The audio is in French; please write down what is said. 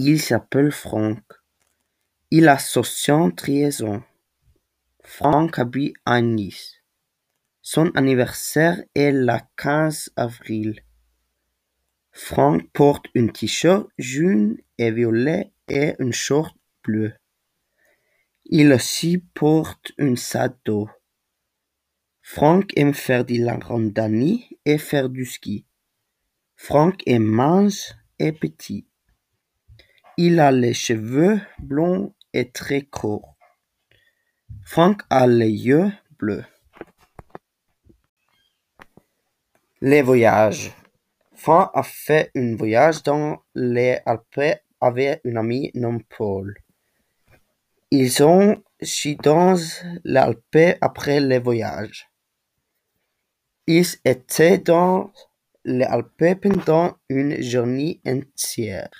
Il s'appelle Franck. Il a soixante-treize ans. Franck habite à Nice. Son anniversaire est le quinze avril. Franck porte un t-shirt jaune et violet et un short bleu. Il aussi porte un sac d'eau. Franck aime faire de la randonnée et faire du ski. Franck est mince et petit. Il a les cheveux blonds et très courts. Franck a les yeux bleus. Les voyages. Franck a fait un voyage dans les Alpes avec un ami nommé Paul. Ils ont ski dans les Alpes après le voyage. Ils étaient dans les Alpes pendant une journée entière.